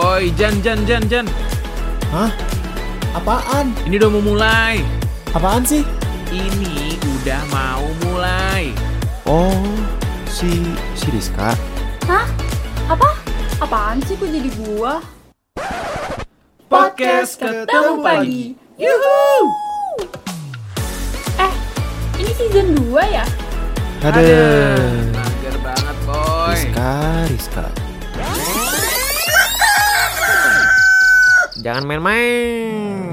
Woi, Jan, Jan, Jan, Jan. Hah? Apaan? Ini udah mau mulai. Apaan sih? Ini udah mau mulai. Oh, si si Rizka. Hah? Apa? Apaan sih kok jadi gua? Podcast ketemu pagi. Yuhu! Eh, ini season 2 ya? Ada. Mager banget, boy. Rizka, Rizka. Jangan main-main.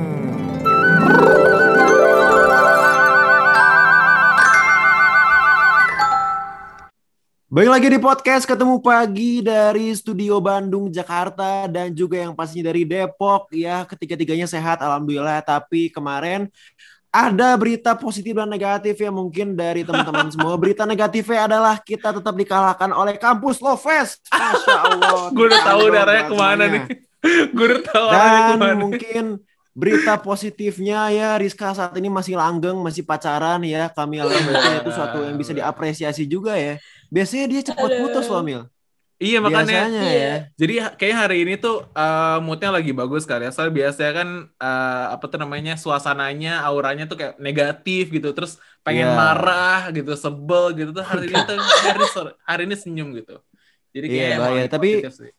Baik lagi di podcast ketemu pagi dari studio Bandung, Jakarta dan juga yang pastinya dari Depok ya. Ketiga-tiganya sehat alhamdulillah, tapi kemarin ada berita positif dan negatif ya mungkin dari teman-teman semua. Berita negatifnya adalah kita tetap dikalahkan oleh kampus Lovest. Masya Allah. Gue udah tahu darahnya ke mana semuanya. nih. Gue tahu Dan mungkin berita positifnya ya Rizka saat ini masih langgeng, masih pacaran ya. Kami alhamdulillah itu suatu yang bisa diapresiasi juga ya. Biasanya dia cepat Aduh. putus loh Mil. Iya makanya. Biasanya Iya. ya. Jadi ha- kayak hari ini tuh eh, moodnya lagi bagus kali ya. Soalnya biasanya kan eh, apa tuh namanya suasananya, auranya tuh kayak negatif gitu. Terus pengen Iya. marah gitu, sebel gitu. Tuh hari ini tuh hari, hari ini senyum gitu. Jadi Iya, kayak bahaya. emang Tapi- positif sih.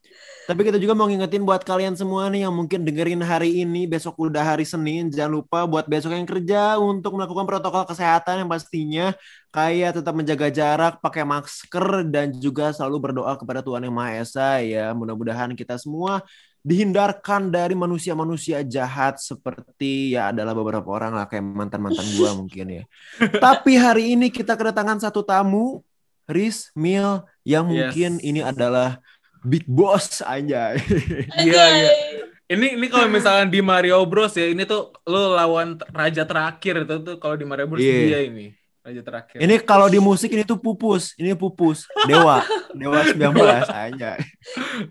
Tapi kita juga mau ngingetin buat kalian semua nih yang mungkin dengerin hari ini, besok udah hari Senin, jangan lupa buat besok yang kerja untuk melakukan protokol kesehatan yang pastinya kayak tetap menjaga jarak, pakai masker dan juga selalu berdoa kepada Tuhan Yang Maha Esa ya. Mudah-mudahan kita semua dihindarkan dari manusia-manusia jahat seperti ya adalah beberapa orang lah kayak mantan-mantan gua mungkin ya. Tapi hari ini kita kedatangan satu tamu, Riz Mil yang Yes. mungkin ini adalah Big Boss aja. Iya, iya. Ini ini kalau misalkan di Mario Bros ya, ini tuh lo lawan raja terakhir itu tuh kalau di Mario Bros Iya. dia ini raja terakhir. Ini kalau di musik ini tuh pupus, ini pupus, dewa, dewa 19 aja.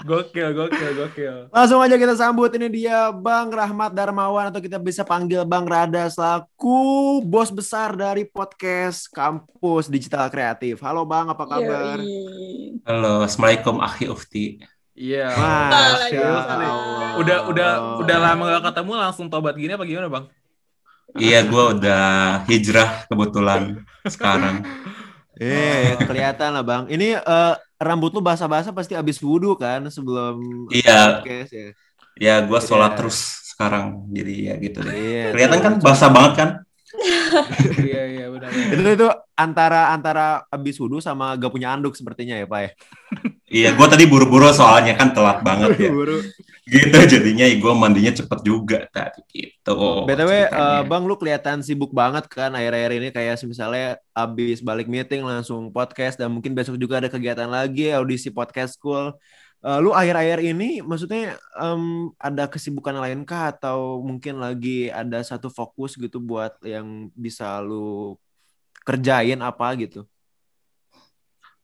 gokil, gokil, gokil. Langsung aja kita sambut ini dia Bang Rahmat Darmawan atau kita bisa panggil Bang Rada selaku bos besar dari podcast Kampus Digital Kreatif. Halo Bang, apa kabar? Yoi. Halo, Assalamualaikum Akhi Ufti. Iya. Masya. Allah. Udah udah udah lama gak ketemu langsung tobat gini apa gimana bang? Iya, gue udah hijrah kebetulan sekarang. Eh, kelihatan lah Bang. Ini eh, rambut lu basah-basah pasti habis wudhu kan sebelum Iya. podcast ya. Ya, gue sholat Iya. terus sekarang. Jadi ya gitu deh. Iya. Kelihatan kan basah banget kan? Iya iya benar. itu itu antara antara habis wudhu sama gak punya anduk sepertinya ya Pak ya. Iya, gue tadi buru-buru soalnya kan telat banget ya. Buru. Gitu jadinya gue mandinya cepet juga tadi gitu. BTW ceritanya. eh, Bang lu kelihatan sibuk banget kan akhir-akhir ini kayak misalnya habis balik meeting langsung podcast dan mungkin besok juga ada kegiatan lagi audisi podcast school. Eh, lu akhir-akhir ini maksudnya em, ada kesibukan lain kah atau mungkin lagi ada satu fokus gitu buat yang bisa lu kerjain apa gitu?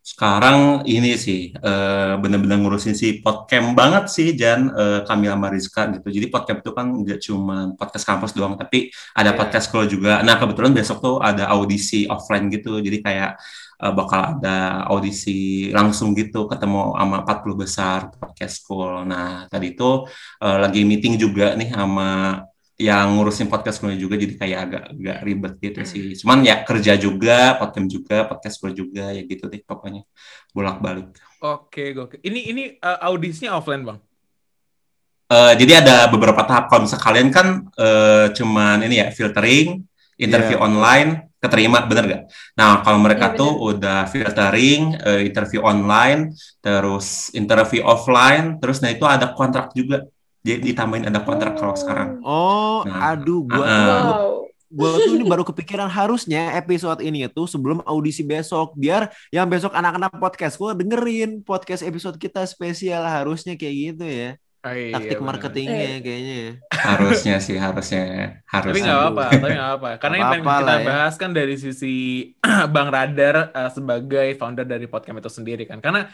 Sekarang ini sih eh, bener-bener ngurusin si podcast banget sih Jan eh, Kamila Mariska gitu. Jadi podcast itu kan nggak cuma podcast kampus doang, tapi ada Iya. podcast school juga. Nah kebetulan besok tuh ada audisi offline gitu. Jadi kayak eh, bakal ada audisi langsung gitu ketemu sama 40 besar podcast school. Nah tadi itu lagi meeting juga nih sama yang ngurusin podcast school juga jadi kayak agak agak ribet gitu sih. Cuman ya kerja juga, podcast juga, podcast school juga ya gitu deh pokoknya bolak-balik. Oke gokil. Ini ini eh, audisinya offline bang? Eh, jadi ada beberapa tahap. Kalau misalnya kalian kan eh, cuman ini ya filtering, interview Iya. online, keterima, bener gak? Nah kalau mereka Iya, tuh udah filtering, eh, interview online, terus interview offline, terus nah itu ada kontrak juga. Jadi ditambahin ada kontrak kalau sekarang. Oh, Nah, aduh gua uh-uh. gua- Wow. gue tuh ini baru kepikiran harusnya episode ini itu sebelum audisi besok biar yang besok anak-anak podcast gue dengerin podcast episode kita spesial harusnya kayak gitu ya Ah, iya, taktik benar. marketingnya Eh. kayaknya Harusnya sih, harusnya. Tapi harusnya. nggak apa-apa, tapi nggak apa. Karena yang pengen kita ya. bahas kan dari sisi Bang Radar eh, sebagai founder dari podcast itu sendiri kan. Karena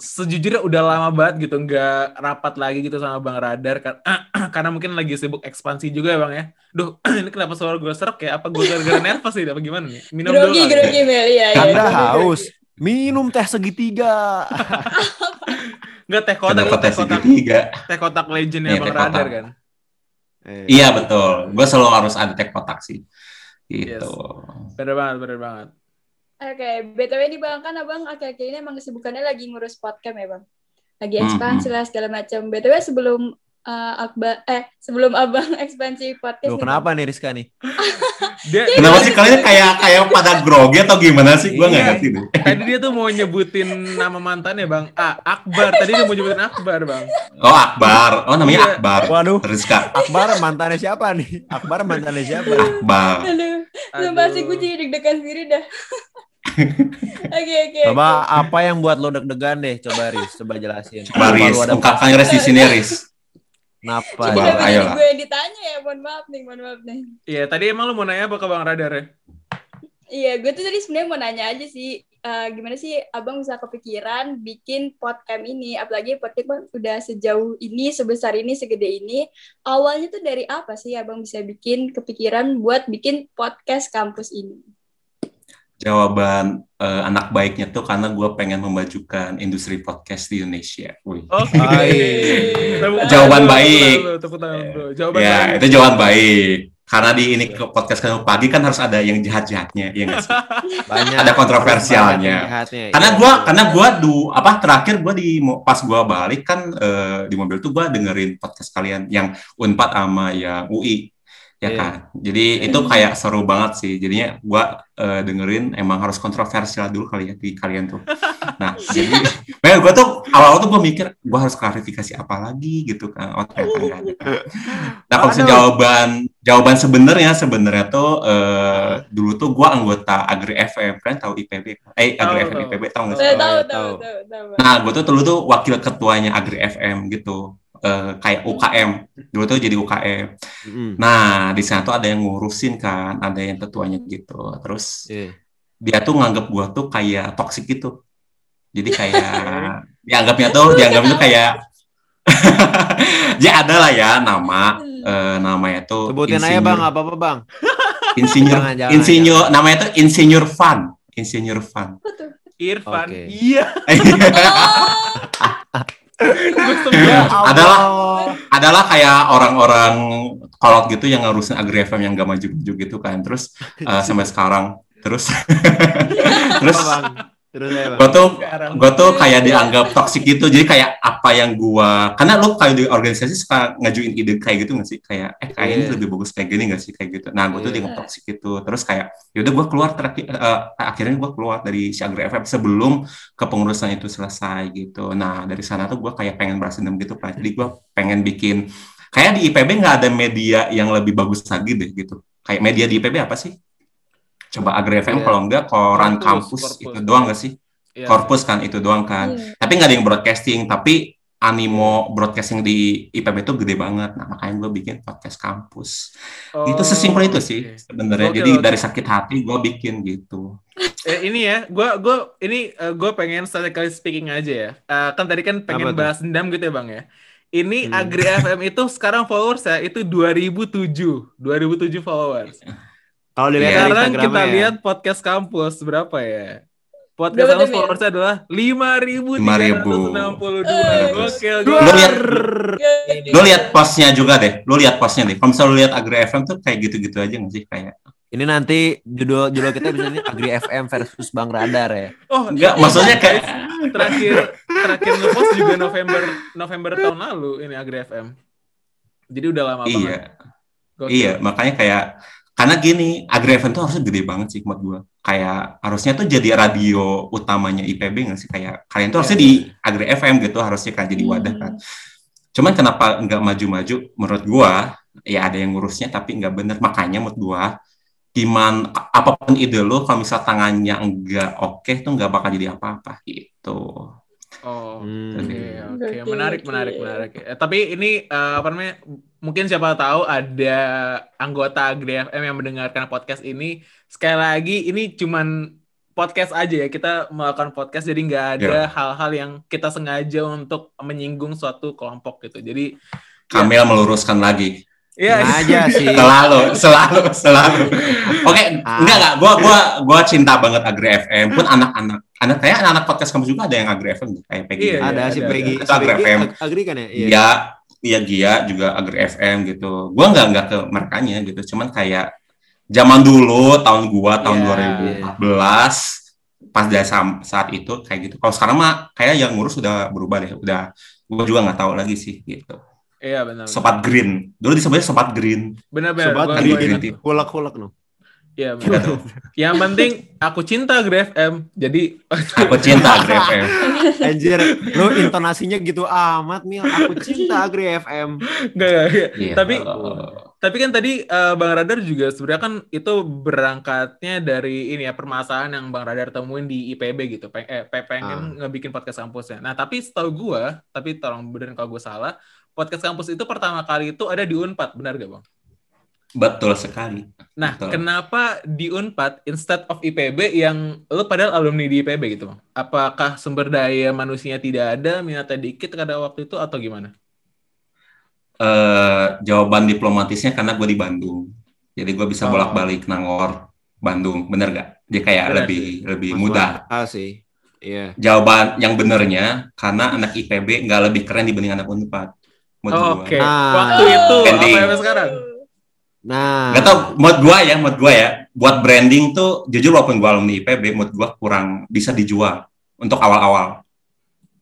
sejujurnya udah lama banget gitu nggak rapat lagi gitu sama Bang Radar kan. Karena mungkin lagi sibuk ekspansi juga ya Bang ya. Duh, ini kenapa suara gue serak ya? Apa gue gara-gara nervous sih? Apa gimana nih? Minum dulu. Grogi, ya. grogi. Iya, iya. anda grogi, haus minum teh segitiga Enggak teh kotak Kenapa itu teh kotak segitiga? teh kotak legendnya Iya, Bang teh kotak. Radar kan. Eh, Iya betul. Gue selalu harus ada tag kotak sih. Gitu. Bener banget, bener banget. Oke, BTW nih Bang, kan Abang akhir-akhir ini emang kesibukannya lagi ngurus podcast ya Bang? Lagi Hmm, ekspansi lah segala macam. BTW sebelum eh, Akbar, eh sebelum Abang ekspansi podcast Loh, nih, kenapa nih Rizka nih? Dia Kenapa sih kalian kayak kayak pada grogi atau gimana sih? Gue nggak Iya. ngerti deh. tadi dia tuh mau nyebutin nama mantannya Bang. Ah, Akbar. Tadi dia mau nyebutin Akbar, Bang. Oh Akbar. Oh namanya Iya. Akbar. Waduh, Rizka Akbar mantannya siapa nih? Akbar mantannya siapa? Akbar. Aduh, sumpah sih gue Aduh. jadi deg-degan sendiri dah. Oke, oke. Coba apa yang buat lo deg-degan deh? Coba Riz, coba jelasin. Coba Riz, ungkapkan Riz di sini Riz. Kenapa? Jadi Coba, kenapa ayo lah. gue yang ditanya ya, mohon maaf nih, mohon maaf nih. Iya, tadi emang lu mau nanya apa ke Bang Radar ya? Iya, gue tuh tadi sebenarnya mau nanya aja sih, eh, gimana sih abang bisa kepikiran bikin podcast ini, apalagi podcast kan udah sejauh ini, sebesar ini, segede ini. Awalnya tuh dari apa sih abang bisa bikin kepikiran buat bikin podcast kampus ini? Jawaban eh, anak baiknya tuh karena gue pengen memajukan industri podcast di Indonesia. Wih. Oke. Jawaban baik. tepuk tangan dulu, Tepuk tangan dulu. Jawaban Ya, baik. itu jawaban baik. Karena di ini ke podcast kamu pagi kan harus ada yang jahat-jahatnya, ya nggak sih? Banyak. Ada kontroversialnya. banyak. Karena Iya, gua betul. karena gua du apa terakhir gua di pas gua balik kan eh, di mobil tuh gua dengerin podcast kalian yang Unpad sama yang UI ya Iya. kan. Jadi itu kayak seru banget sih. Jadinya gua eh, dengerin emang harus kontroversial dulu kali ya di kalian tuh. Nah, jadi makanya gua tuh awal-awal tuh gua mikir gua harus klarifikasi apa lagi gitu kan. Oh, ternyata ada. Nah, kalau jawaban jawaban sebenarnya sebenarnya tuh eh, dulu tuh gua anggota Agri FM kan tahu IPB kan? Eh Agri FM. IPB tahu nggak Tahu, sih? Oh, tahu, iya, tahu, tahu. Nah, gue tuh dulu tuh wakil ketuanya Agri FM gitu, Eh, kayak UKM. Dulu tuh jadi UKM. Mm-mm. Nah, di sana tuh ada yang ngurusin kan, ada yang ketuanya gitu. Terus Iya. dia tuh nganggap gue tuh kayak toxic gitu. Jadi kayak dianggapnya tuh, dianggapnya tuh kayak ya ada lah ya nama, eh, namanya tuh Sebutin aja insinyur- bang, apa apa bang? Insinyur, Jangan, jangan, insinyur, namanya tuh insinyur fun, insinyur fun. Irfan. Oke. Iya. Sebel. Ya Adalah adalah kayak orang-orang kolot gitu yang ngurusin Agri FM yang gak maju-maju gitu kan. Terus eh, sampai sekarang terus terus Apa, bang? Terus gue tuh gue tuh kayak dianggap toksik gitu. Jadi kayak apa yang gua karena lu kayak di organisasi suka ngajuin ide kayak gitu gak sih? Kayak eh kayak ini Iya. lebih bagus kayak gini gak sih kayak gitu. Nah, gue tuh Iya. dianggap toksik gitu. Terus kayak yaudah gue keluar terakhir eh, akhirnya gue keluar dari si Agri FM sebelum kepengurusan itu selesai gitu. Nah, dari sana tuh gue kayak pengen balas dendam gitu kan. Jadi gue pengen bikin kayak di IPB nggak ada media yang lebih bagus lagi deh gitu. Kayak media di IPB apa sih? Coba Agri FM Iya. kalau enggak koran Korpus, kampus korpus. itu doang gak sih? Iya. Korpus kan itu doang kan. iya. Tapi nggak ada yang broadcasting, tapi animo broadcasting di IPB itu gede banget. Nah, makanya gue bikin podcast kampus. Oh, itu sesimpel itu sih oke. sebenarnya. Oke, Jadi oke. dari sakit hati gue bikin gitu. Eh, ini ya, gue gue ini gue pengen strategically speaking aja ya. Eh, kan tadi kan pengen Apa tuh? bahas dendam gitu ya bang ya. Ini Hmm. Agri FM itu sekarang followers ya itu 2007, 2007 followers. Kalau dilihat Iya. dari Sekarang kita ya. lihat podcast kampus berapa ya? Podcast kampus followersnya adalah 5.362. Eh. Gokil, Lu gokil. lihat Oke. lu lihat postnya juga deh. Lu lihat postnya deh. Kalau misalnya lu lihat Agri FM tuh kayak gitu-gitu aja nggak sih kayak. Ini nanti judul judul kita bisa nih Agri FM versus Bang Radar ya. Oh, Enggak, iya, maksudnya kayak terakhir terakhir ngepost juga November November tahun lalu ini Agri FM. Jadi udah lama banget. iya. Gokil. Iya, makanya kayak karena gini, Agri FM tuh harusnya gede banget sih menurut gua. Kayak harusnya tuh jadi radio utamanya IPB nggak sih? Kayak kalian tuh harusnya Iya. di Agri FM gitu, harusnya kan jadi wadah kan. Cuman kenapa nggak maju-maju? Menurut gua, ya ada yang ngurusnya tapi nggak bener. Makanya menurut gua, gimana apa pun ide lo, kalau misal tangannya nggak oke tuh nggak bakal jadi apa-apa gitu. Oh, Hmm. oke, oke, Oke, menarik, oke. menarik, menarik. Eh, tapi ini eh, apa namanya? Mungkin siapa tahu ada anggota Agri FM yang mendengarkan podcast ini. Sekali lagi, ini cuman podcast aja ya. Kita melakukan podcast, jadi nggak ada hal-hal yang kita sengaja untuk menyinggung suatu kelompok gitu. Jadi Kamil meluruskan lagi. Iya, aja sih. Selalu, selalu, selalu. Oke, Ah. enggak enggak. Gua gua gua cinta banget Agri FM. Pun anak-anak anak kayak anak-anak podcast kamu juga ada yang Agri FM kayak Peggy. Iya, ada si ada, Peggy. ada. Si Agri Peggy FM. ag- Agri kan ya? Iya. Iya, iya Gia juga Agri FM gitu. Gua enggak enggak ke merekanya gitu. Cuman kayak zaman dulu tahun gua tahun Iya. 2014 pas dari saat itu kayak gitu. Kalau sekarang mah kayak yang ngurus udah berubah deh. Udah gua juga nggak tahu lagi sih gitu. Iya benar. Sobat Green. Dulu disebutnya Sobat Green. Benar benar. Sobat Gua- Green ingat. Tea. Hulak-hulak no. Iya benar. Yang penting aku cinta Agri FM. Jadi Aku cinta Agri FM. Anjir, lu intonasinya gitu amat, Mil. Aku cinta Agri FM. enggak enggak. Iya. Tapi tapi kan tadi eh, Bang Radar juga sebenarnya kan itu berangkatnya dari ini ya permasalahan yang Bang Radar temuin di IPB gitu. Peng eh, pe- pengen ngebikin podcast kampusnya. Nah, tapi setahu gua, tapi tolong benerin kalau gue salah, podcast kampus itu pertama kali itu ada di Unpad, benar gak, Bang? Betul sekali. Nah, Betul. kenapa di Unpad instead of IPB yang lu padahal alumni di IPB gitu, Bang? Apakah sumber daya manusianya tidak ada, minatnya dikit pada waktu itu atau gimana? eh jawaban diplomatisnya karena gue di Bandung. Jadi gue bisa Oh. bolak-balik Nangor, Bandung. Bener gak? Dia kayak Bener lebih lebih Masuk mudah. akal sih. Iya. Jawaban yang benernya karena anak IPB nggak lebih keren dibanding anak Unpad. Menurut Oh, gua. Oke, Nah. waktu itu Pending. apa yang sekarang? Nah, Gak tau, menurut gua ya, menurut gua ya, buat branding tuh jujur walaupun gua alumni IPB, menurut gua kurang bisa dijual untuk awal-awal.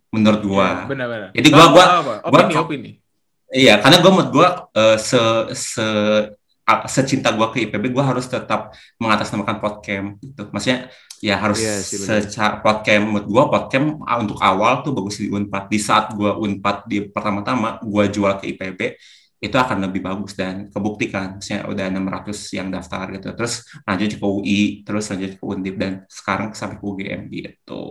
Menurut gua. Iya, Benar-benar. Jadi gua- gua- gua- opini opini. Iya, karena gue menurut gue se se a- secinta gue ke IPB, gue harus tetap mengatasnamakan podcast gitu. Maksudnya ya harus Iya sih, benar. secara podcast menurut gue podcast untuk awal tuh bagus di Unpad. Di saat gue Unpad di pertama-tama gue jual ke IPB itu akan lebih bagus dan kebuktikan. Maksudnya udah 600 yang daftar gitu. Terus lanjut ke UI, terus lanjut ke Undip dan sekarang sampai ke UGM gitu.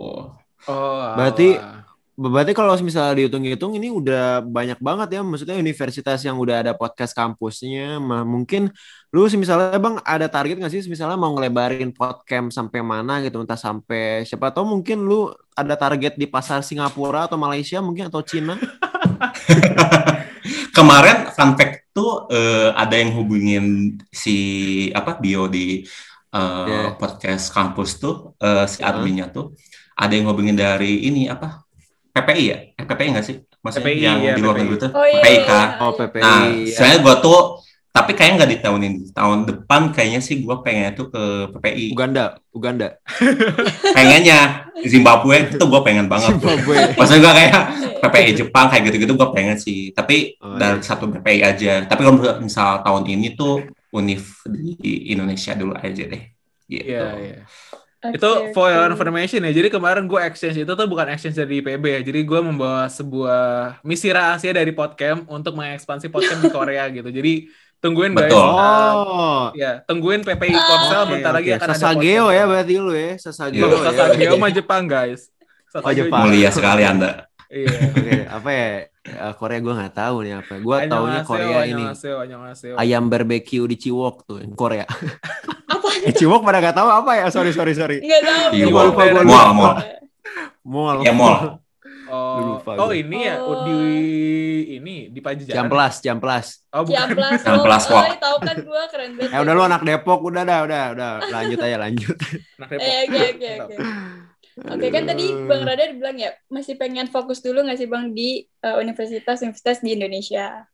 Oh, Berarti-. Berarti kalau misalnya dihitung-hitung ini udah banyak banget ya. Maksudnya universitas yang udah ada podcast kampusnya. Mah mungkin lu misalnya bang ada target nggak sih misalnya mau ngelebarin podcast sampai mana gitu entah sampai siapa tahu mungkin lu ada target di pasar Singapura atau Malaysia mungkin atau Cina Kemarin fun fact tuh eh, ada yang hubungin si apa bio di eh, Yeah. podcast kampus tuh eh, si adminnya tuh ada yang hubungin dari ini apa PPI ya? Eh, PPI nggak sih? Maksudnya PPI, yang ya, di luar negeri tuh? Oh iya. PPI iya, kan iya. oh PPI nah ya. sebenarnya gua tuh tapi kayaknya nggak di tahun ini. Tahun depan kayaknya sih gua pengen tuh ke PPI Uganda Uganda. Pengennya. Zimbabwe itu gua pengen banget. Zimbabwe. Maksudnya gua kayak PPI Jepang kayak gitu-gitu gue pengen sih. Tapi Oh, dari iya. satu PPI aja. Tapi kalau misal tahun ini tuh univ di Indonesia dulu aja deh. Gitu. Iya, iya. Oke, itu for your oke. information ya. Jadi kemarin gue exchange itu tuh bukan exchange dari IPB ya. Jadi gue membawa sebuah misi rahasia dari Podcamp untuk mengekspansi Podcamp di Korea gitu. Jadi tungguin guys. Betul. Uh, oh ya, tungguin PPI Korsel Oke, bentar lagi oke. akan ada Sasageo podcast. ya berarti lu ya Sasageo. Belum ya. Sasageo mah Jepang guys. Oh, Jepang. mulia sekali anda Iya. Oke, apa ya? Eh, Korea gue nggak tahu nih apa. Gue taunya Korea ini ayam barbecue di Ciwok tuh Korea. Eh, Ciwok pada nggak tahu apa ya? Sorry sorry sorry. Enggak tahu. Iya, Gua lupa, gua lupa. Mual, mual. Mall. ya mall Oh, Lupa oh ini ya Oh. di ini di Pajajaran. Jamplas, Jamplas. Oh, bukan. Ciamplas, oh, Wak. oh, tahu kan gua keren banget. Eh udah lu anak Depok, udah dah, udah, udah. Lanjut aja, lanjut. Anak Depok. Eh, oke oke oke. Oke kan tadi Bang Radar bilang ya masih pengen fokus dulu nggak sih Bang di eh, universitas-universitas di Indonesia.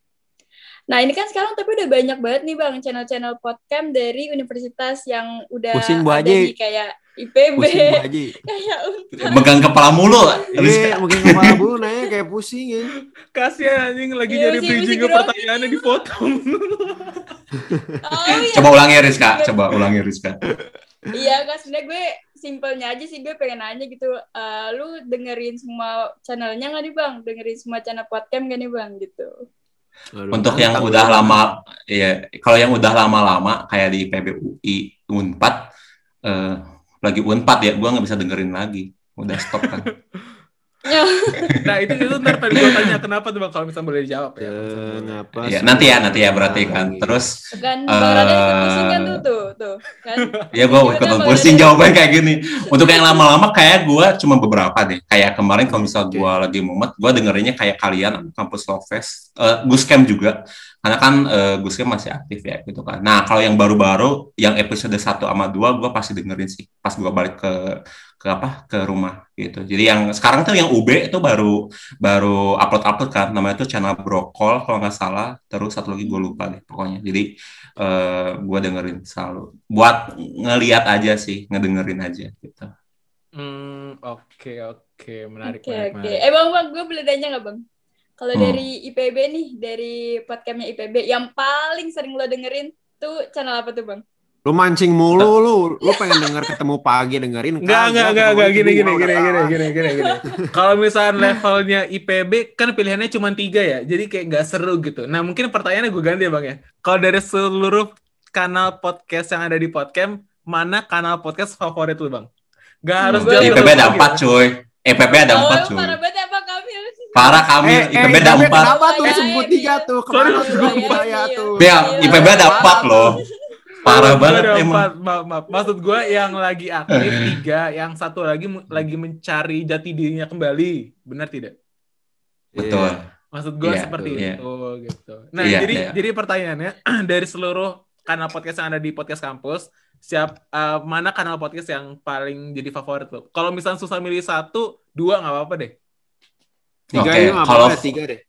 Nah ini kan sekarang tapi udah banyak banget nih Bang channel-channel podcast dari universitas yang udah Pusing, Bu ada Haji. nih kayak IPB, Pusing Bu Haji. kayak Unpad. megang kepala mulu Iya, mungkin kepala bu nanya kayak pusing ya. Kasihan anjing lagi Iya, nyari masih- bridging ke pertanyaannya dipotong. Oh iya. coba ulangi Rizka coba ulangi Rizka Iya kan sebenarnya gue simpelnya aja sih gue pengen nanya gitu. eh, lu dengerin semua channelnya nggak nih Bang? Dengerin semua channel podcast nggak nih Bang gitu? Aduh, untuk yang udah lama ya kalau yang udah lama-lama kayak di PBUI Unpad eh, lagi Unpad ya gua nggak bisa dengerin lagi. Udah stop kan nah itu itu ntar tadi gue tanya kenapa tuh bang kalau misalnya boleh dijawab ya. Kenapa? Iya, nanti ya, nanti ya berarti kan. Terus Kan Eh, Bang Radar ikut pusing kan tuh, tuh, tuh. Kan? ya gue ikut pusing kalau jawabannya kayak gini. Untuk yang lama-lama kayak gue cuma beberapa deh. Kayak kemarin kalau misal gue lagi mumet, gue dengerinnya kayak kalian kampus Love Fest, uh, Guscam juga. Karena kan uh, Guscam masih aktif ya gitu kan. Nah kalau yang baru-baru, yang episode 1 sama 2 gue pasti dengerin sih. Pas gue balik ke ke apa ke rumah gitu. Jadi yang sekarang tuh yang UB itu baru baru upload upload kan. Namanya tuh channel Brokol kalau nggak salah. Terus satu lagi gue lupa deh pokoknya. Jadi eh gue dengerin selalu. Buat ngeliat aja sih, ngedengerin aja gitu. Hmm, oke oke menarik Oke, menarik. oke. menarik. Eh Bang, Bang, gue boleh tanya nggak Bang? Kalau Hmm. dari IPB nih, dari podcastnya IPB, yang paling sering lo dengerin tuh channel apa tuh Bang? Lu mancing mulu lu. Lu pengen denger ketemu pagi dengerin. Enggak, enggak, enggak, enggak, gini, gini, gini, gini, gini. gini, gini, gini. Kalau misalnya levelnya IPB, kan pilihannya cuma tiga ya, jadi kayak nggak seru gitu. Nah, mungkin pertanyaannya gue ganti ya bang ya. Kalau dari seluruh kanal podcast yang ada di podcast, mana kanal podcast favorit lu bang? Gak harus Hmm, jauh IPB ada gitu. empat cuy. IPB ada Oh, empat cuy. parah banget apa kami? Parah Eh, eh, IPB ada empat. Kenapa tuh Ya, sebut ya, tiga ya. tuh? Sorry, tuh ya, iya. tuh? IPB ada empat loh. Parah banget ada emang. Maaf, maaf. Maksud gue yang lagi aktif tiga, yang satu lagi lagi mencari jati dirinya kembali. Benar tidak? Betul. Maksud gue Iya, seperti iya. itu gitu. Nah, Iya, jadi iya. jadi pertanyaannya dari seluruh kanal podcast yang ada di podcast kampus, siap eh, mana kanal podcast yang paling jadi favorit lo? Kalau misalnya susah milih satu, dua nggak apa-apa deh. Tiga nggak kalau apa-apa, tiga deh.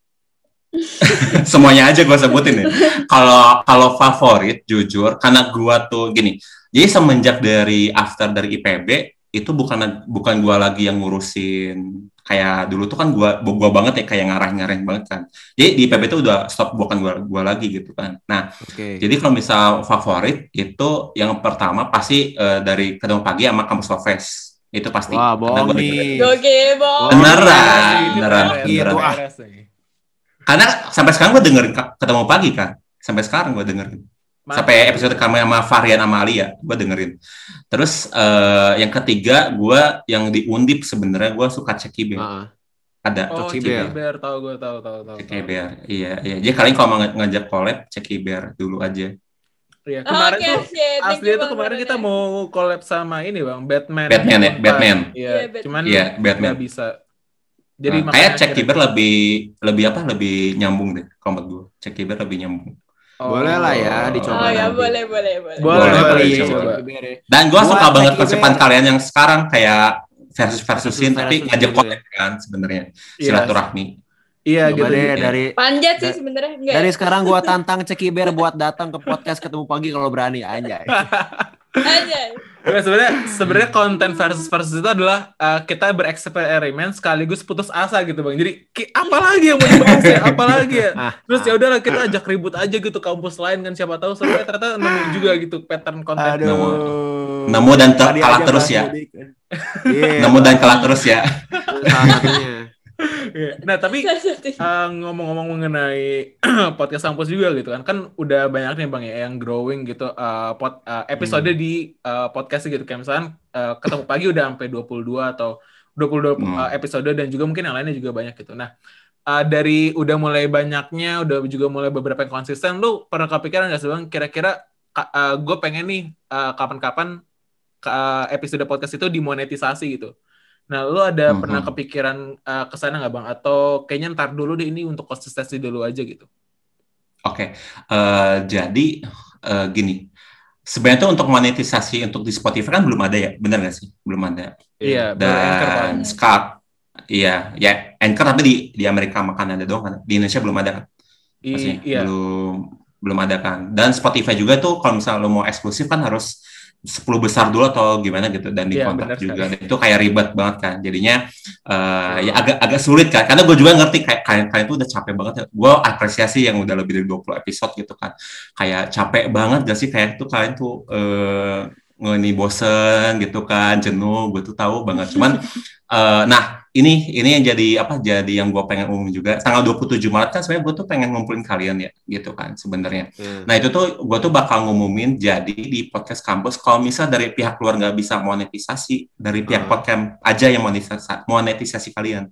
semuanya aja gue sebutin ya. Kalau kalau favorit jujur karena gua tuh gini. Jadi semenjak dari after dari IPB itu bukan bukan gua lagi yang ngurusin kayak dulu tuh kan gua gua banget ya kayak ngarah-ngarahin banget kan. Jadi di IPB itu udah stop bukan gua gua lagi gitu kan. Nah, Oke. jadi kalau misal favorit itu yang pertama pasti eh, dari ketemu pagi sama kampus Love Fest. Itu pasti. Wah, bohong nih. Oke, Bang. Beneran, Ini beneran, beneran. Ah. Karena sampai sekarang gue dengerin ketemu pagi kan. Sampai sekarang gue dengerin. Mantap. Sampai episode kami sama Varian sama Alia, gue dengerin. Terus eh, yang ketiga, gue yang di Undip sebenarnya gue suka Ceki Bear. Heeh. Ada Oh, Ceki Ceki Bear. Bear, tahu gue tahu tahu tahu. Ceki tahu. Bear. Iya, iya. Jadi kalian kalau mau ngajak collab, Ceki Bear dulu aja. Iya, kemarin Oke, tuh oke. Thank asli itu Bang kemarin kita mau collab sama ini bang Batman. Batman ya, Batman. Iya, Iya, Batman. cuman Iya, Batman. nggak bisa. Jadi Nah, kayak akhirnya- Bear lebih lebih apa? Lebih nyambung deh kalau gue. Ceki Bear lebih nyambung. Oh. Boleh lah ya, dicoba Oh ya, nanti. boleh, boleh, boleh. Boleh, Boleh, boleh boleh, dicoba. coba. Coba. Dan gue suka banget Bear. kalian yang sekarang kayak versus versusin Versus tapi ngajak gitu collab kan sebenarnya Iya. silaturahmi. Iya Coba gitu. deh gitu. dari Panjat sih sebenarnya enggak. dari ya? sekarang gua tantang Ceki Bear buat datang ke podcast ketemu pagi kalau berani anjay. Anjay. Nah, sebenarnya sebenarnya konten versus versus itu adalah uh, kita bereksperimen sekaligus putus asa gitu bang. Jadi apa lagi yang mau dibahas ya? Apa lagi ya? Ah, Terus ya udahlah kita ajak ribut aja gitu kampus lain kan siapa tahu sebenarnya ternyata nemu juga gitu pattern konten. Aduh. Nemu dan ter- kalah terus ya. Iya. Nemu dan kalah terus ya. Salah satunya. Iya. Nah tapi uh, ngomong-ngomong mengenai podcast kampus juga gitu kan kan udah banyak nih bang ya yang growing gitu uh, pod, uh, episode di uh, podcast gitu. Kayak misalkan uh, ketemu pagi udah sampai 22 atau 22 Hmm. uh, episode dan juga mungkin yang lainnya juga banyak gitu. Nah uh, dari udah mulai banyaknya udah juga mulai beberapa yang konsisten lu pernah kepikiran nggak sih bang kira-kira gue pengen nih uh, kapan-kapan uh, episode podcast itu dimonetisasi gitu Nah, lu ada Mhm. pernah kepikiran uh, ke sana nggak bang? Atau kayaknya ntar dulu deh ini untuk konsistensi dulu aja gitu? Oke, eh, jadi eh, gini, sebenarnya tuh untuk monetisasi untuk di Spotify kan belum ada ya, benar nggak sih? Belum ada. Iya. Dan Skype, iya, ya Anchor tapi di di Amerika sama Kanada doang kan, di Indonesia belum ada kan? Maksudnya iya. belum belum ada kan. Dan Spotify juga tuh kalau misalnya lo mau eksklusif kan harus 10 besar dulu atau gimana gitu dan di Iya, benar juga. Dan itu kayak ribet banget kan. Jadinya eh, ya agak agak sulit kan. Karena gue juga ngerti kayak kalian kalian tuh udah capek banget ya. Gue apresiasi yang udah lebih dari 20 episode gitu kan. Kayak capek banget gak sih kayak tuh kalian tuh eh ini bosen gitu kan, jenuh, gue tuh tahu banget. Cuman eh, nah ini ini yang jadi apa jadi yang gue pengen umum juga tanggal 27 Maret kan sebenarnya gue tuh pengen ngumpulin kalian ya gitu kan sebenarnya Iya. nah itu tuh gue tuh bakal ngumumin jadi di podcast kampus kalau misal dari pihak luar nggak bisa monetisasi dari pihak Ah. podcast aja yang monetisasi monetisasi kalian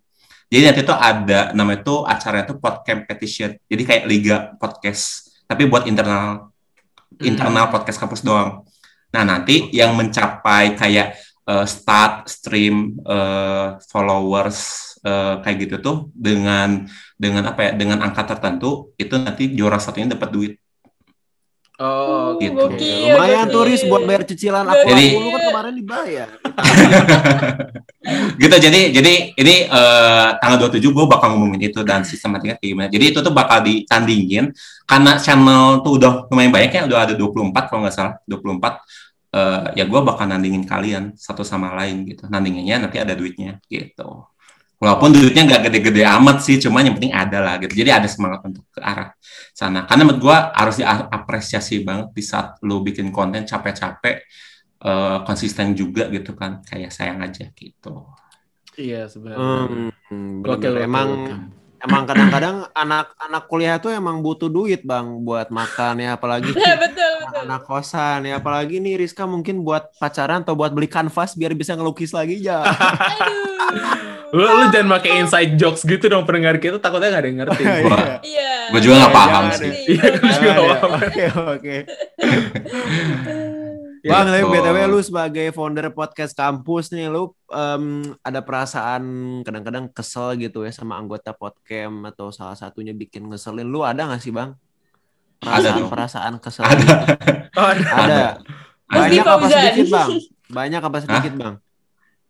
Jadi nanti tuh ada namanya tuh acaranya tuh podcast competition. Jadi kayak liga podcast, tapi buat internal internal podcast kampus doang. Nah, nanti yang mencapai kayak uh, start stream uh, followers uh, kayak gitu tuh dengan dengan apa ya dengan angka tertentu itu nanti juara satunya dapat duit Oh, gitu. gokil, Lumayan gokil. turis buat bayar cicilan aku Jadi- dulu kan kemarin dibayar. gitu jadi jadi ini eh, tanggal 27 gue bakal ngomongin itu dan sistematiknya kayak gimana jadi itu tuh bakal ditandingin karena channel tuh udah lumayan banyak ya udah ada 24 kalau nggak salah 24 eh, ya gue bakal nandingin kalian satu sama lain gitu nandinginnya nanti ada duitnya gitu walaupun duitnya nggak gede-gede amat sih cuma yang penting ada lah gitu jadi ada semangat untuk ke arah sana karena menurut gue harus diapresiasi banget di saat lu bikin konten capek-capek eh, konsisten juga gitu kan kayak sayang aja gitu Iya sebenarnya. Hmm, bener. gokil, emang emang kadang-kadang anak-anak kuliah tuh emang butuh duit bang buat makan ya apalagi betul. Anak kosan ya apalagi nih Rizka mungkin buat pacaran atau buat beli kanvas biar bisa ngelukis lagi ya. Aduh. Lu, lu jangan pakai inside jokes gitu dong pendengar kita takutnya gak ada yang ngerti. Iya. gua juga nggak Iya, paham sih. Iya, gua juga nggak paham. Oke oke. Iya, Bang, tapi gitu. btw lu sebagai founder podcast kampus nih, lu em, ada perasaan kadang-kadang kesel gitu ya sama anggota podcast atau salah satunya bikin ngeselin. Lu ada gak sih bang? Ada dong. Perasaan kesel. Ada. Oh, ada. Ada. Banyak apa sedikit bang? Banyak apa sedikit bang?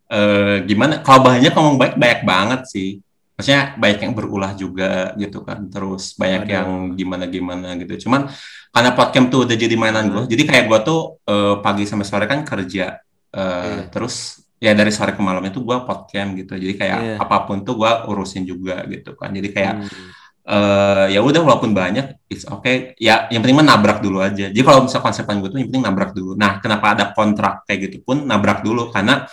eh gimana kalau banyak ngomong baik banyak banget sih maksudnya banyak yang berulah juga gitu kan terus banyak Aduh. yang gimana gimana gitu cuman karena podcast tuh udah jadi mainan gue Hmm. jadi kayak gue tuh eh, pagi sampai sore kan kerja Eh, Iya. terus ya dari sore ke malamnya tuh gue podcast gitu jadi kayak Iya. apa pun tuh gue urusin juga gitu kan jadi kayak Hmm. Eh ya udah walaupun banyak it's okay. Ya yang penting mah nabrak dulu aja. Jadi kalau misal konsepan gue tuh yang penting nabrak dulu. Nah kenapa ada kontrak kayak gitu pun nabrak dulu. Karena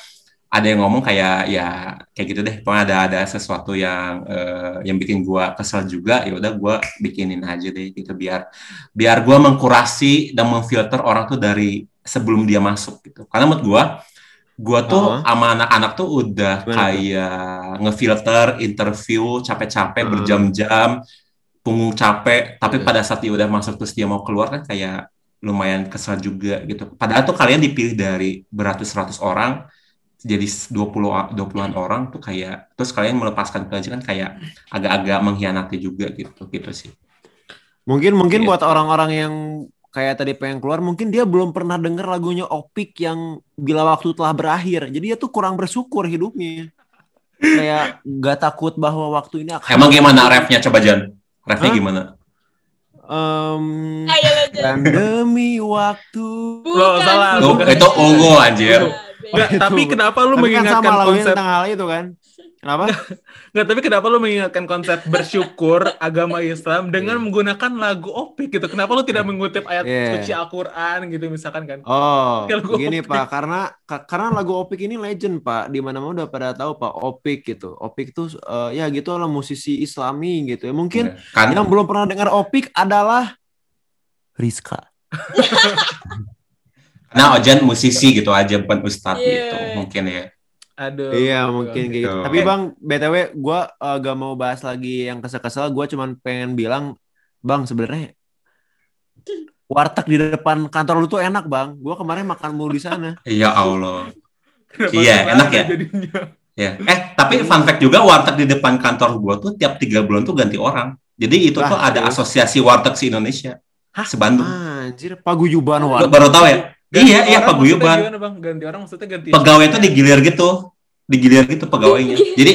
ada yang ngomong kayak ya kayak gitu deh. Pokoknya ada ada sesuatu yang eh, yang bikin gua kesel juga ya udah gua bikinin aja deh gitu. Biar biar gua mengkurasi dan memfilter orang tuh dari sebelum dia masuk gitu. Karena menurut gua gua tuh Uh-huh. sama anak-anak tuh udah Gimana kayak ngefilter interview capek-capek Uh-huh. berjam-jam punggung capek tapi Iya. pada saat dia udah masuk terus dia mau keluar kan kayak lumayan kesal juga gitu padahal tuh kalian dipilih dari beratus-ratus orang jadi 20 20-an orang tuh kayak terus kalian melepaskan pelajaran kan kayak agak-agak mengkhianati juga gitu gitu sih. Mungkin mungkin Iya. buat orang-orang yang kayak tadi pengen keluar, mungkin dia belum pernah denger lagunya Opik yang bila waktu telah berakhir. Jadi dia tuh kurang bersyukur hidupnya. Kayak gak takut bahwa waktu ini akan Emang gimana refnya coba Jan? Refnya Hah? gimana? Lanjut. dan demi waktu. Lo salah, bukan. itu ungu anjir. Nggak, Itu. tapi kenapa lu Tapi kan mengingatkan sama lagunya konsep tentang hal itu kan? Kenapa? Nggak, tapi kenapa lu mengingatkan konsep bersyukur agama Islam dengan Iya. menggunakan lagu opik gitu? Kenapa lu tidak mengutip ayat Iya. suci Al-Quran gitu misalkan kan? Oh, begini Opik. Pak, karena ka- karena lagu Opik ini legend Pak, di mana-mana udah pada tahu Pak Opik gitu. Opik tuh eh, ya gitu lah musisi Islami gitu ya. Mungkin kan yang belum pernah dengar Opik adalah Rizka. nah Ojan musisi gitu aja bukan ustadz Iya. gitu mungkin ya. Aduh. Iya mungkin kayak gitu. Gitu. Tapi Bang, BTW gue gak mau bahas lagi yang kesel-kesel. Gue cuman pengen bilang, Bang sebenarnya warteg di depan kantor lu tuh enak Bang. Gue kemarin makan mulu di sana. Iya Allah. Iya, enak ya? Jadinya? Ya. Eh tapi fun fact juga warteg di depan kantor gua tuh tiap tiga bulan tuh ganti orang. Jadi itu tuh ada serius? asosiasi warteg se Indonesia. Hah? Sebandung. Anjir, paguyuban warteg. baru tahu ya? Ganti iya, iya paguyuban. maksudnya Gimana bang? Ganti orang maksudnya ganti. pegawai itu digilir gitu digilir gitu pegawainya jadi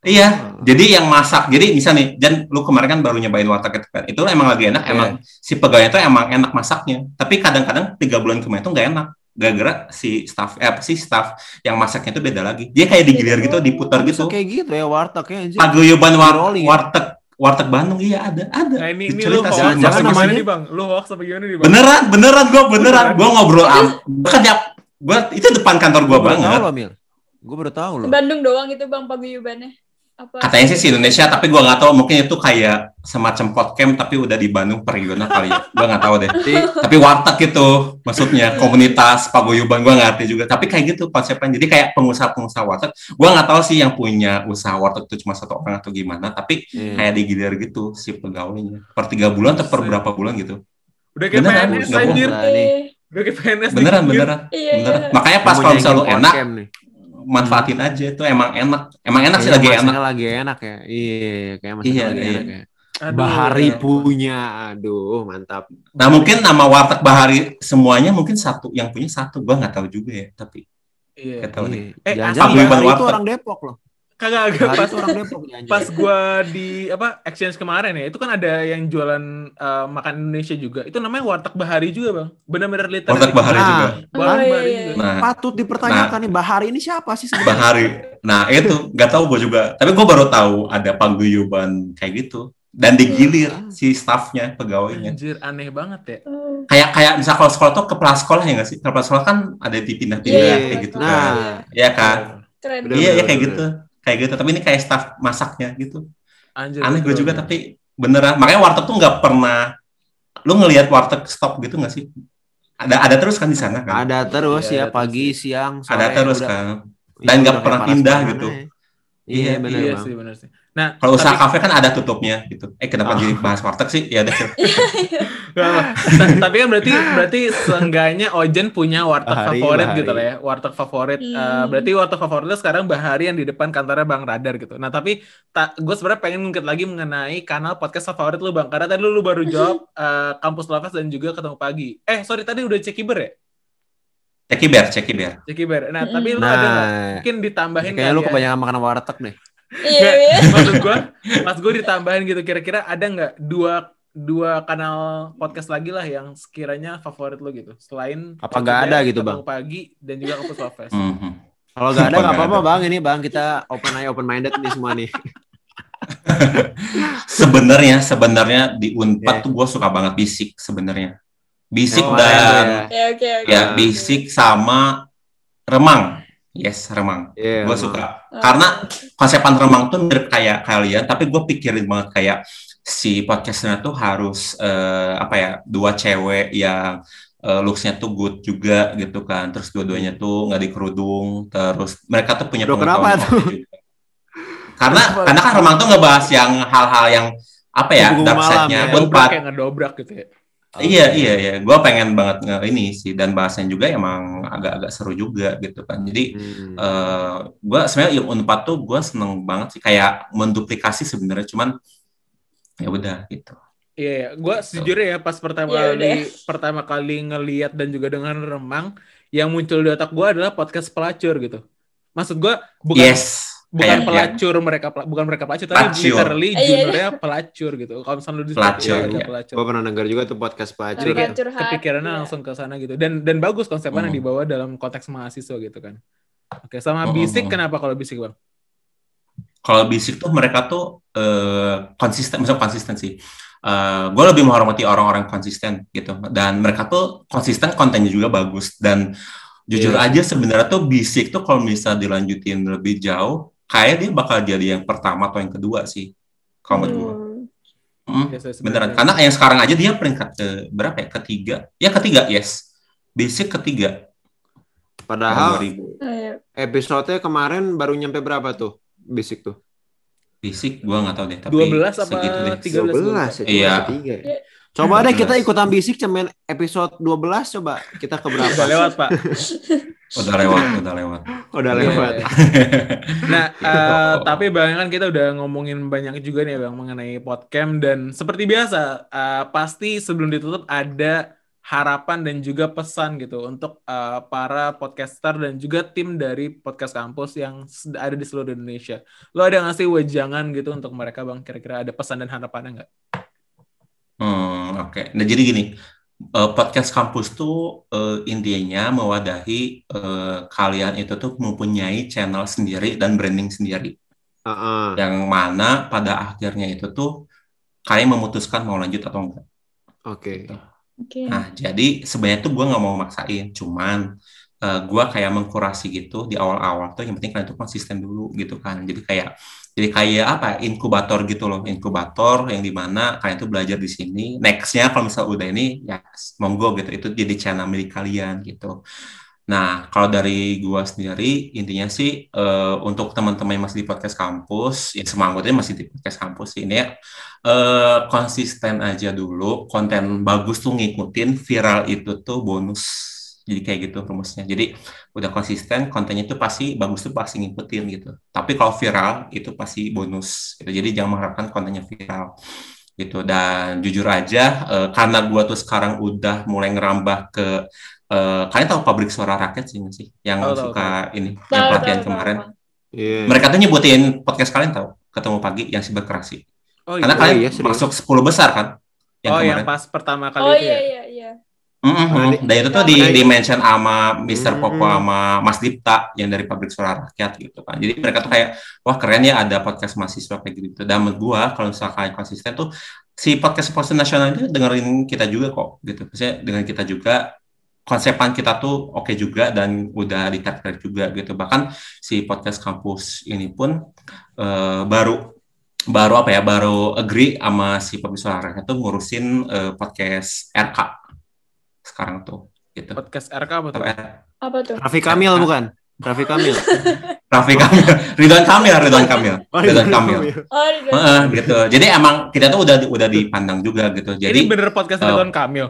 iya jadi yang masak jadi misalnya nih dan lu kemarin kan baru nyobain warteg itu kan itu emang lagi enak Iya. emang si pegawainya itu emang enak masaknya tapi kadang-kadang tiga bulan kemarin itu nggak enak gara-gara si staff eh apa sih staff yang masaknya itu beda lagi dia kayak digilir gitu diputar gitu kayak gitu ya warteg ya paguyuban war ya? warteg warteg Bandung iya ada ada Nah ini ini Cerita lu jangan apa namanya. nih bang? Lu hoax apa gimana nih bang? beneran beneran gua beneran gua ngobrol am kerja gua itu depan kantor tahu banget loh, Mil. Gue baru tahu loh. Bandung doang itu bang paguyubannya. Apa? Katanya sih si Indonesia, tapi gua nggak tahu mungkin itu kayak semacam podcast tapi udah di Bandung per regional kali ya. Gua nggak tahu deh. tapi warteg gitu maksudnya komunitas paguyuban gua nggak ngerti juga. Tapi kayak gitu konsepnya. Jadi kayak pengusaha-pengusaha warteg. Gua nggak tahu sih yang punya usaha warteg itu cuma satu orang atau gimana. Tapi Iya. kayak digilir gitu si pegawainya. Per tiga bulan atau per berapa bulan gitu. Udah kayak Beneran, PNS anjir. Nih. Udah kayak PNS. Beneran, beneran. Iya, beneran. iya. Makanya pas kalau misalnya lu enak, nih. Manfaatin aja itu emang enak. Emang enak sih Kayaknya lagi enak. lagi enak ya. Iya, kayak masanya Iya, lagi iya. enak ya. Aduh, Bahari ya. punya, aduh mantap. Nah mungkin nama warteg Bahari semuanya mungkin satu yang punya satu gua nggak tahu juga ya tapi Iya. tahu nih. Iya. Eh, Jangan-jangan Paguyuban Bahari itu warteg. orang Depok loh. Kagak agak pas orang Depok pas gua di apa exchange kemarin ya itu kan ada yang jualan eh, makan Indonesia juga itu namanya warteg bahari juga bang benar-benar literal Warteg Bahari Nah, juga. warteg Oh, iya, bahari iya. juga Nah Patut dipertanyakan nih Bahari ini siapa sih sebenarnya? Bahari. Nah itu nggak tahu gua juga. Tapi gua baru tahu ada paguyuban kayak gitu dan digilir si staffnya pegawainya. anjir aneh banget ya. Kayak kayak misal kalau sekolah tuh kepala sekolah ya nggak sih? Kepala sekolah kan ada dipindah-pindah Iya, kayak gitu kan. Nah, Iya kan? Keren. Bener, Iya ya bener, kayak bener. gitu. Kayak gitu. Tapi ini kayak staff masaknya gitu. anjir Aneh gue juga tapi beneran. Makanya warteg tuh nggak pernah. Lu ngelihat warteg stop gitu nggak sih? Ada ada terus kan di sana kan? ada terus Iya, ya ada pagi, siang, sore. ada terus udah- kan. iya, Dan nggak pernah pindah gitu. panasnya. Iya, Iya, benar, iya Bang. sih benar sih nah Kalau usaha tapi- kafe kan ada tutupnya gitu. Eh kenapa Oh. jadi bahas warteg sih? Ya deh. Apa. Ta- tapi kan berarti berarti seenggaknya Ojen punya warteg Bahari, favorit Bahari. gitu lah ya warteg favorit Eh, Hmm. berarti warteg favoritnya sekarang Bahari yang di depan kantornya Bang Radar gitu nah tapi tak gue sebenarnya pengen ngungkit lagi mengenai kanal podcast favorit lu Bang karena tadi lu, lu baru jawab eh, Kampus Lovers dan juga ketemu pagi eh sorry tadi udah Cekiber ya Ceki bear, ceki bear. Cekiber nah tapi lu ada nggak Nah, mungkin ditambahin kayaknya lu ya? kebanyakan makan warteg deh. Iya, iya. maksud gue mas gue ditambahin gitu kira-kira ada nggak dua dua kanal podcast lagi lah yang sekiranya favorit lo gitu selain Apa nggak ada gitu, Bang? pagi dan juga Kampus Lovers Mhm. Kalau nggak ada nggak apa-apa bang. Ini bang kita open eye open minded nih semua nih. Sebenarnya sebenarnya di Unpad Iya. tuh gue suka banget bisik sebenarnya. Bisik Yang dan kemarin tuh ya. Ya, oke, oke. ya bisik sama remang. Yes, remang. Iya. Gue suka. Karena konsepan remang tuh mirip kayak kalian, tapi gue pikirin banget kayak si podcastnya tuh harus eh, apa ya dua cewek yang eh, looks-nya tuh good juga gitu kan. Terus dua-duanya tuh nggak dikerudung. Terus mereka tuh punya Loh, kenapa pengetahuan tuh? juga. Karena karena kan remang tuh ngebahas yang hal-hal yang apa ya dark malam side-nya ya. kayak ngedobrak gitu ya Iya iya iya, gue pengen banget nge ini sih dan bahasanya juga emang agak-agak seru juga gitu kan. Jadi Hmm. eh gue sebenarnya yang unpad tuh gue seneng banget sih kayak menduplikasi sebenarnya cuman ya udah gitu. Iya, iya. gue sejujurnya ya pas pertama Ya kali udah. pertama kali ngeliat dan juga dengan remang, yang muncul di otak gue adalah podcast pelacur gitu. Maksud gue bukan yes. Bukan Kayak- pelacur mereka pel- bukan mereka pelacur, tapi Pelacur. literally Eh, iya. juniornya pelacur gitu. Kalau misalnya lu di Pelacur, ada iya. pelacur. Gue pernah denger juga tuh podcast pelacur. Jadi ya. kepikirannya Iya. langsung ke sana gitu. Dan dan bagus konsepnya Hmm. dibawa dalam konteks mahasiswa gitu kan. Oke, sama Hmm, bisik kenapa kalau bisik bang? Kalau bisik tuh mereka tuh eh, konsisten, maksudnya konsisten sih. gue lebih menghormati orang-orang konsisten gitu dan mereka tuh konsisten kontennya juga bagus dan jujur Iya. aja sebenarnya tuh bisik tuh kalau bisa dilanjutin lebih jauh kayak dia bakal jadi yang pertama atau yang kedua sih kalau menurut gue. Hmm. Hmm, Yes, yes, beneran bener. karena yang sekarang aja dia peringkat ke berapa ya ketiga ya ketiga yes basic ketiga Padahal 2000 Ayo. episode kemarin baru nyampe berapa tuh? Basic tuh. basic gua nggak tahu deh tapi 12 apa segitu deh. 13? 12 ya, Iya. ya. Coba deh 12. kita ikutan bisik cemen episode 12 coba kita ke berapa? Udah lewat pak. udah lewat udah lewat Udah Iya, lewat. iya. Nah, eh, tapi bang kan kita udah ngomongin banyak juga nih bang mengenai podcast dan seperti biasa eh, pasti sebelum ditutup ada harapan dan juga pesan gitu untuk eh, para podcaster dan juga tim dari podcast kampus yang ada di seluruh Indonesia. Lo ada nggak sih wejangan gitu untuk mereka bang? Kira-kira ada pesan dan harapannya nggak? Hmm, oke. Nah, jadi gini, eh, podcast kampus tuh eh, intinya mewadahi eh, kalian itu tuh mempunyai channel sendiri dan branding sendiri. Heeh. Yang mana pada akhirnya itu tuh kalian memutuskan mau lanjut atau enggak. Oke. Oke. Nah, jadi sebenarnya tuh gue nggak mau maksain, cuman gue kayak mengkurasi gitu di awal-awal tuh yang penting kalian tuh konsisten dulu gitu kan. Jadi kayak jadi kayak apa? Inkubator gitu loh inkubator yang di mana kalian tuh belajar di sini. Nextnya kalau misalnya udah ini ya monggo gitu. Itu jadi channel milik kalian gitu. Nah, kalau dari gua sendiri, intinya sih uh, untuk teman-teman yang masih di podcast kampus, ya semangatnya masih di podcast kampus ini ya, uh, konsisten aja dulu, konten bagus tuh ngikutin, viral itu tuh bonus. Jadi kayak gitu rumusnya. Jadi udah konsisten, kontennya itu pasti bagus tuh pasti ngikutin gitu. Tapi kalau viral itu pasti bonus. Gitu. Jadi jangan mengharapkan kontennya viral gitu. Dan jujur aja, uh, karena gua tuh sekarang udah mulai ngerambah ke Uh, kalian tahu pabrik suara rakyat sih nggak sih yang tahu, suka ini Tahu, yang pelatihan tahu, kemarin tahu. Iya. mereka tuh nyebutin podcast kalian tahu ketemu pagi yang siberkreasi Oh karena iya. kalian iya, serius. masuk 10 besar kan yang oh yang kemarin pas pertama kali Oh itu iya ya. iya iya. Mm, mm, Nah, mm. dan itu tuh di, di mention sama Mr. Hmm. Popo sama Mas Dipta yang dari pabrik suara rakyat gitu kan jadi mereka tuh kayak wah keren ya ada podcast mahasiswa kayak gitu dan menurut gua kalau misalnya kalian konsisten tuh si podcast podcast nasional itu dengerin kita juga kok gitu maksudnya dengan kita juga konsepan kita tuh oke juga dan udah ditarik juga gitu bahkan si podcast kampus ini pun eh, baru baru apa ya baru agree sama si pabrik suara rakyat tuh ngurusin eh, podcast RK sekarang tuh gitu Podcast RK apa tuh? Apa tuh? Raffi Kamil bukan? Raffi Kamil. Raffi Kamil Ridwan Kamil Ridwan Kamil Ridwan Kamil Oh, Heeh, gitu jadi emang kita tuh udah udah dipandang juga gitu Ini jadi bener podcast Oh. Ridwan Kamil.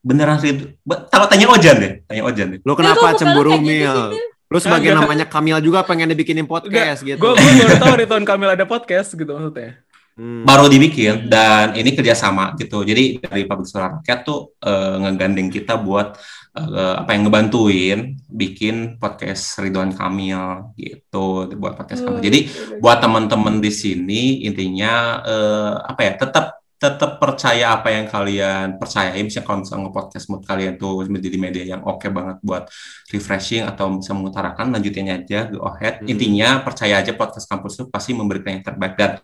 beneran Rid kalau tanya Ojan deh tanya Ojan deh Lu Kok kenapa lu cemburu gitu sih, Mil? Mil? Lu sebagai namanya Kamil juga pengen dibikinin podcast gitu. Gue baru tahu Ridwan Kamil ada podcast gitu maksudnya. Hmm. baru dibikin dan ini kerjasama gitu jadi dari pabrik suara rakyat tuh eh, ngegandeng kita buat eh, apa yang ngebantuin bikin podcast Ridwan Kamil gitu buat podcast Kamil jadi gitu. buat teman-teman di sini intinya eh, apa ya tetap tetap percaya apa yang kalian percayai misalnya kalau misalnya nge-podcast mood kalian tuh menjadi media yang oke banget buat refreshing atau bisa mengutarakan lanjutin aja go ahead Hmm. intinya percaya aja podcast kampus itu pasti memberikan yang terbaik dan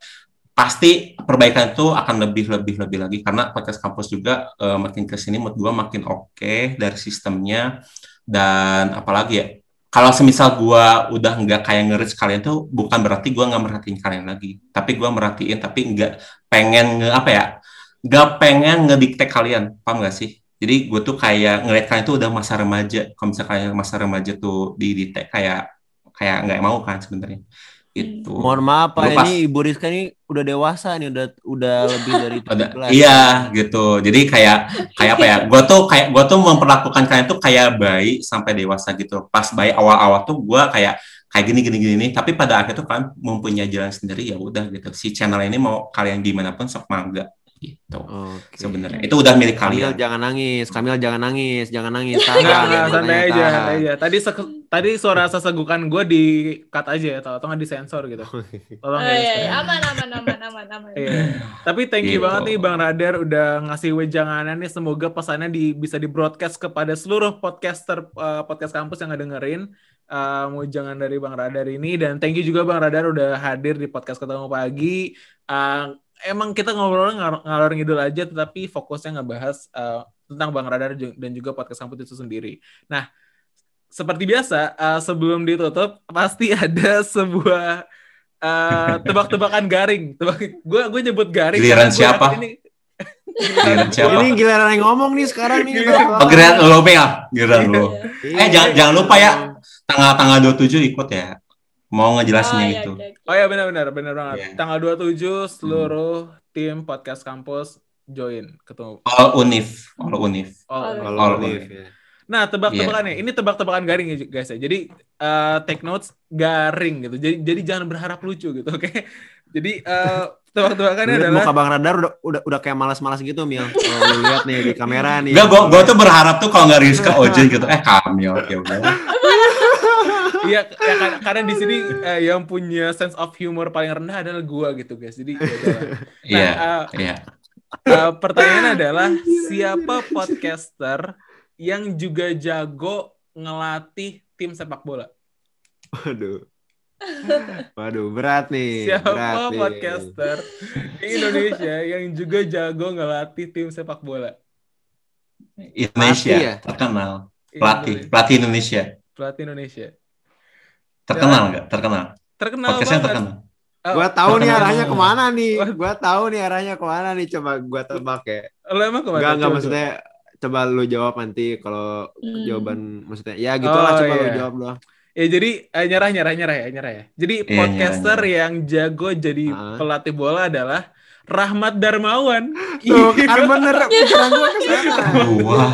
pasti perbaikan itu akan lebih lebih lebih lagi. Karena podcast kampus juga eh, makin ke sini menurut gua makin oke dari sistemnya. Dan apalagi ya kalau semisal gua udah nggak kayak ngeris kalian tuh bukan berarti gua nggak merhatiin kalian lagi. Tapi gua merhatiin tapi nggak pengen nge apa ya nggak pengen ngedikte kalian. Paham nggak sih? Jadi gue tuh kayak ngeliat kalian tuh udah masa remaja. Kalau misalnya masa remaja tuh didikte kayak kayak nggak mau kan sebenarnya itu Mohon maaf Pak, ini Ibu Rizka ini udah dewasa nih, udah udah lebih dari Ada, 17. iya gitu. Jadi kayak kayak apa ya? Gue tuh kayak gue tuh memperlakukan kalian tuh kayak bayi sampai dewasa gitu. Pas bayi awal-awal tuh gue kayak kayak gini gini gini. Tapi pada akhirnya tuh kan mempunyai jalan sendiri ya udah gitu. Si channel ini mau kalian gimana pun sok mangga gitu. Oke. Sebenarnya itu udah milik Kamil kalian. jangan nangis, Kamil jangan nangis, jangan nangis. Tahan, santai aja, tahan. santai aja. Tadi se- tadi suara sesegukan gue di cut aja ya, atau nggak disensor gitu. Tolong Oh, ya. iya, iya. Stan. aman aman aman aman aman. Iya. Tapi thank you Gitu. banget nih Bang Radar udah ngasih wejangannya nih. Semoga pesannya di, bisa di broadcast kepada seluruh podcaster uh, podcast kampus yang ngedengerin uh, wejangan dari Bang Radar ini. Dan thank you juga Bang Radar udah hadir di podcast ketemu pagi. Uh, emang kita ngobrol ngalor, ngalor ngidul aja, tetapi fokusnya ngebahas uh, tentang Bang Radar dan juga podcast kampus itu sendiri. Nah, seperti biasa, uh, sebelum ditutup pasti ada sebuah uh, tebak-tebakan garing. Tebak, gue gue nyebut garing. Giliran siapa? Ini, Giliran siapa? Ini giliran yang ngomong nih sekarang nih. Giliran. Oh, giliran lo ya, giliran lo. Iya. Eh jangan jangan lupa ya tanggal-tanggal 27 ikut ya. Mau ngejelasinnya iya, itu. oke, oke. Oh ya benar-benar benar banget. Iya. Tanggal 27 seluruh tim podcast kampus join ketemu. All unif, all unif. Oh, All- All Liv, Liv. ya. Nah tebak-tebakannya, ini tebak-tebakan garing ya guys ya. Jadi eh, take notes garing gitu. Jadi jadi jangan berharap lucu gitu, oke? Jadi eh, tebak-tebakannya adalah muka Bang Radar udah udah udah kayak malas-malas gitu, Mil. Kalau lihat nih di kamera nih. Enggak, gua, gua tuh berharap tuh kalau nggak Rizka Ojen gitu. Eh Kamil, ya udah. Iya, ya, karena, karena di sini eh, yang punya sense of humor paling rendah adalah gua gitu guys. Jadi ya udahlah. Iya, Nah, eh, iya. eh, pertanyaannya adalah siapa podcaster yang juga jago ngelatih tim sepak bola? Waduh. Waduh, berat nih. Siapa berat nih. podcaster di Indonesia yang juga jago ngelatih tim sepak bola? Indonesia ya? terkenal. Pelatih, pelatih Indonesia. Pelatih Indonesia. Terkenal nggak? Terkenal. Terkenal Podcastnya banget. terkenal. Oh, Gua tahu nih arahnya ke mana nih. Gua tahu nih arahnya ke mana nih. Coba gua tebak ya. Lo emang ke mana? Enggak enggak maksudnya coba lu jawab nanti kalau Hmm. jawaban maksudnya ya gitulah Oh, coba lu iya. jawab loh. Ya jadi eh, nyerah nyerah nyerah ya nyerah ya. Jadi Iya, podcaster nyerah, yang jago jadi Ah. pelatih bola adalah Rahmat Darmawan. Tuh kan bener pikiran gua ke sana. Wah,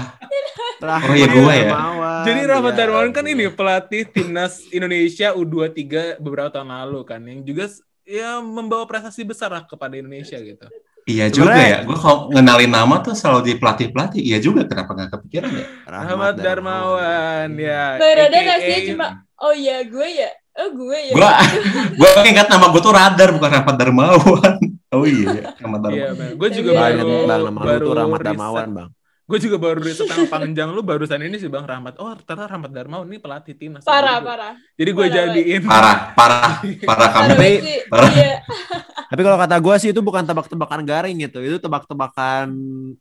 Rahmat Oh, iya, gua ya. Darmawan. Jadi Rahmat Ya, Darmawan kan iya. ini pelatih timnas Indonesia U23 beberapa tahun lalu kan yang juga ya membawa prestasi besar lah kepada Indonesia gitu. iya juga ya. Gue kalau ngenalin nama tuh selalu di pelatih-pelatih. Iya juga, kenapa nggak kepikiran ya? Rahmat Darmawan ya. Bang Radar AKA aslinya cuma oh iya gue ya. Oh gue ya. Gue gue ingat nama gue tuh Radar bukan Rahmat Darmawan. Oh iya, Rahmat Iya, Darmawan. Gue juga Iya, baru lu baru tuh Rahmat. Darmawan, Bang. Gue juga baru riset tentang panjang lu barusan ini sih Bang Rahmat. Oh, ternyata Rahmat Darmawan ini pelatih timnas. Parah, parah. Jadi gue Parah, jadiin Parah, parah, parah kamu. Tapi- parah. Iya. Tapi kalau kata gua sih itu bukan tebak-tebakan garing gitu, itu tebak-tebakan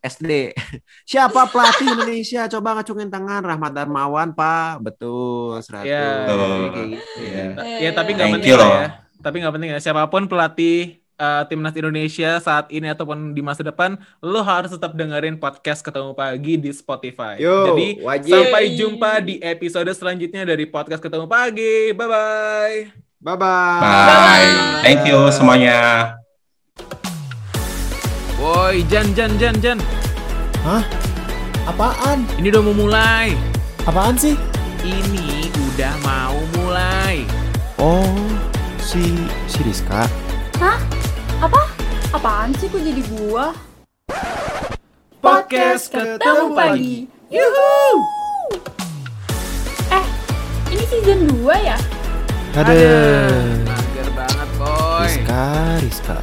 SD. Siapa pelatih Indonesia? Coba ngacungin tangan Rahmat Darmawan, Pak. Betul, 100. Iya. Kayak gitu. Iya. Ya tapi nggak Thank penting you lah loh. ya. Tapi nggak penting ya. Siapa pun pelatih uh, timnas Indonesia saat ini ataupun di masa depan, lo harus tetap dengerin podcast ketemu pagi di Spotify. Yo, Jadi wajib. sampai jumpa di episode selanjutnya dari podcast ketemu pagi. Bye bye. Bye-bye. Bye. Thank you semuanya. Woi, Jan, Jan, Jan, Jan. Apaan? Ini udah mau mulai. Apaan sih? Ini udah mau mulai. Oh, si si Rizka. Apaan sih kok jadi gua? Podcast ketemu pagi. Yuhu. Eh, ini season 2 ya? Ada. Mager banget, boy. Rizka, Rizka.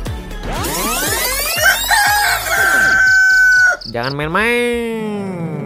Jangan main-main.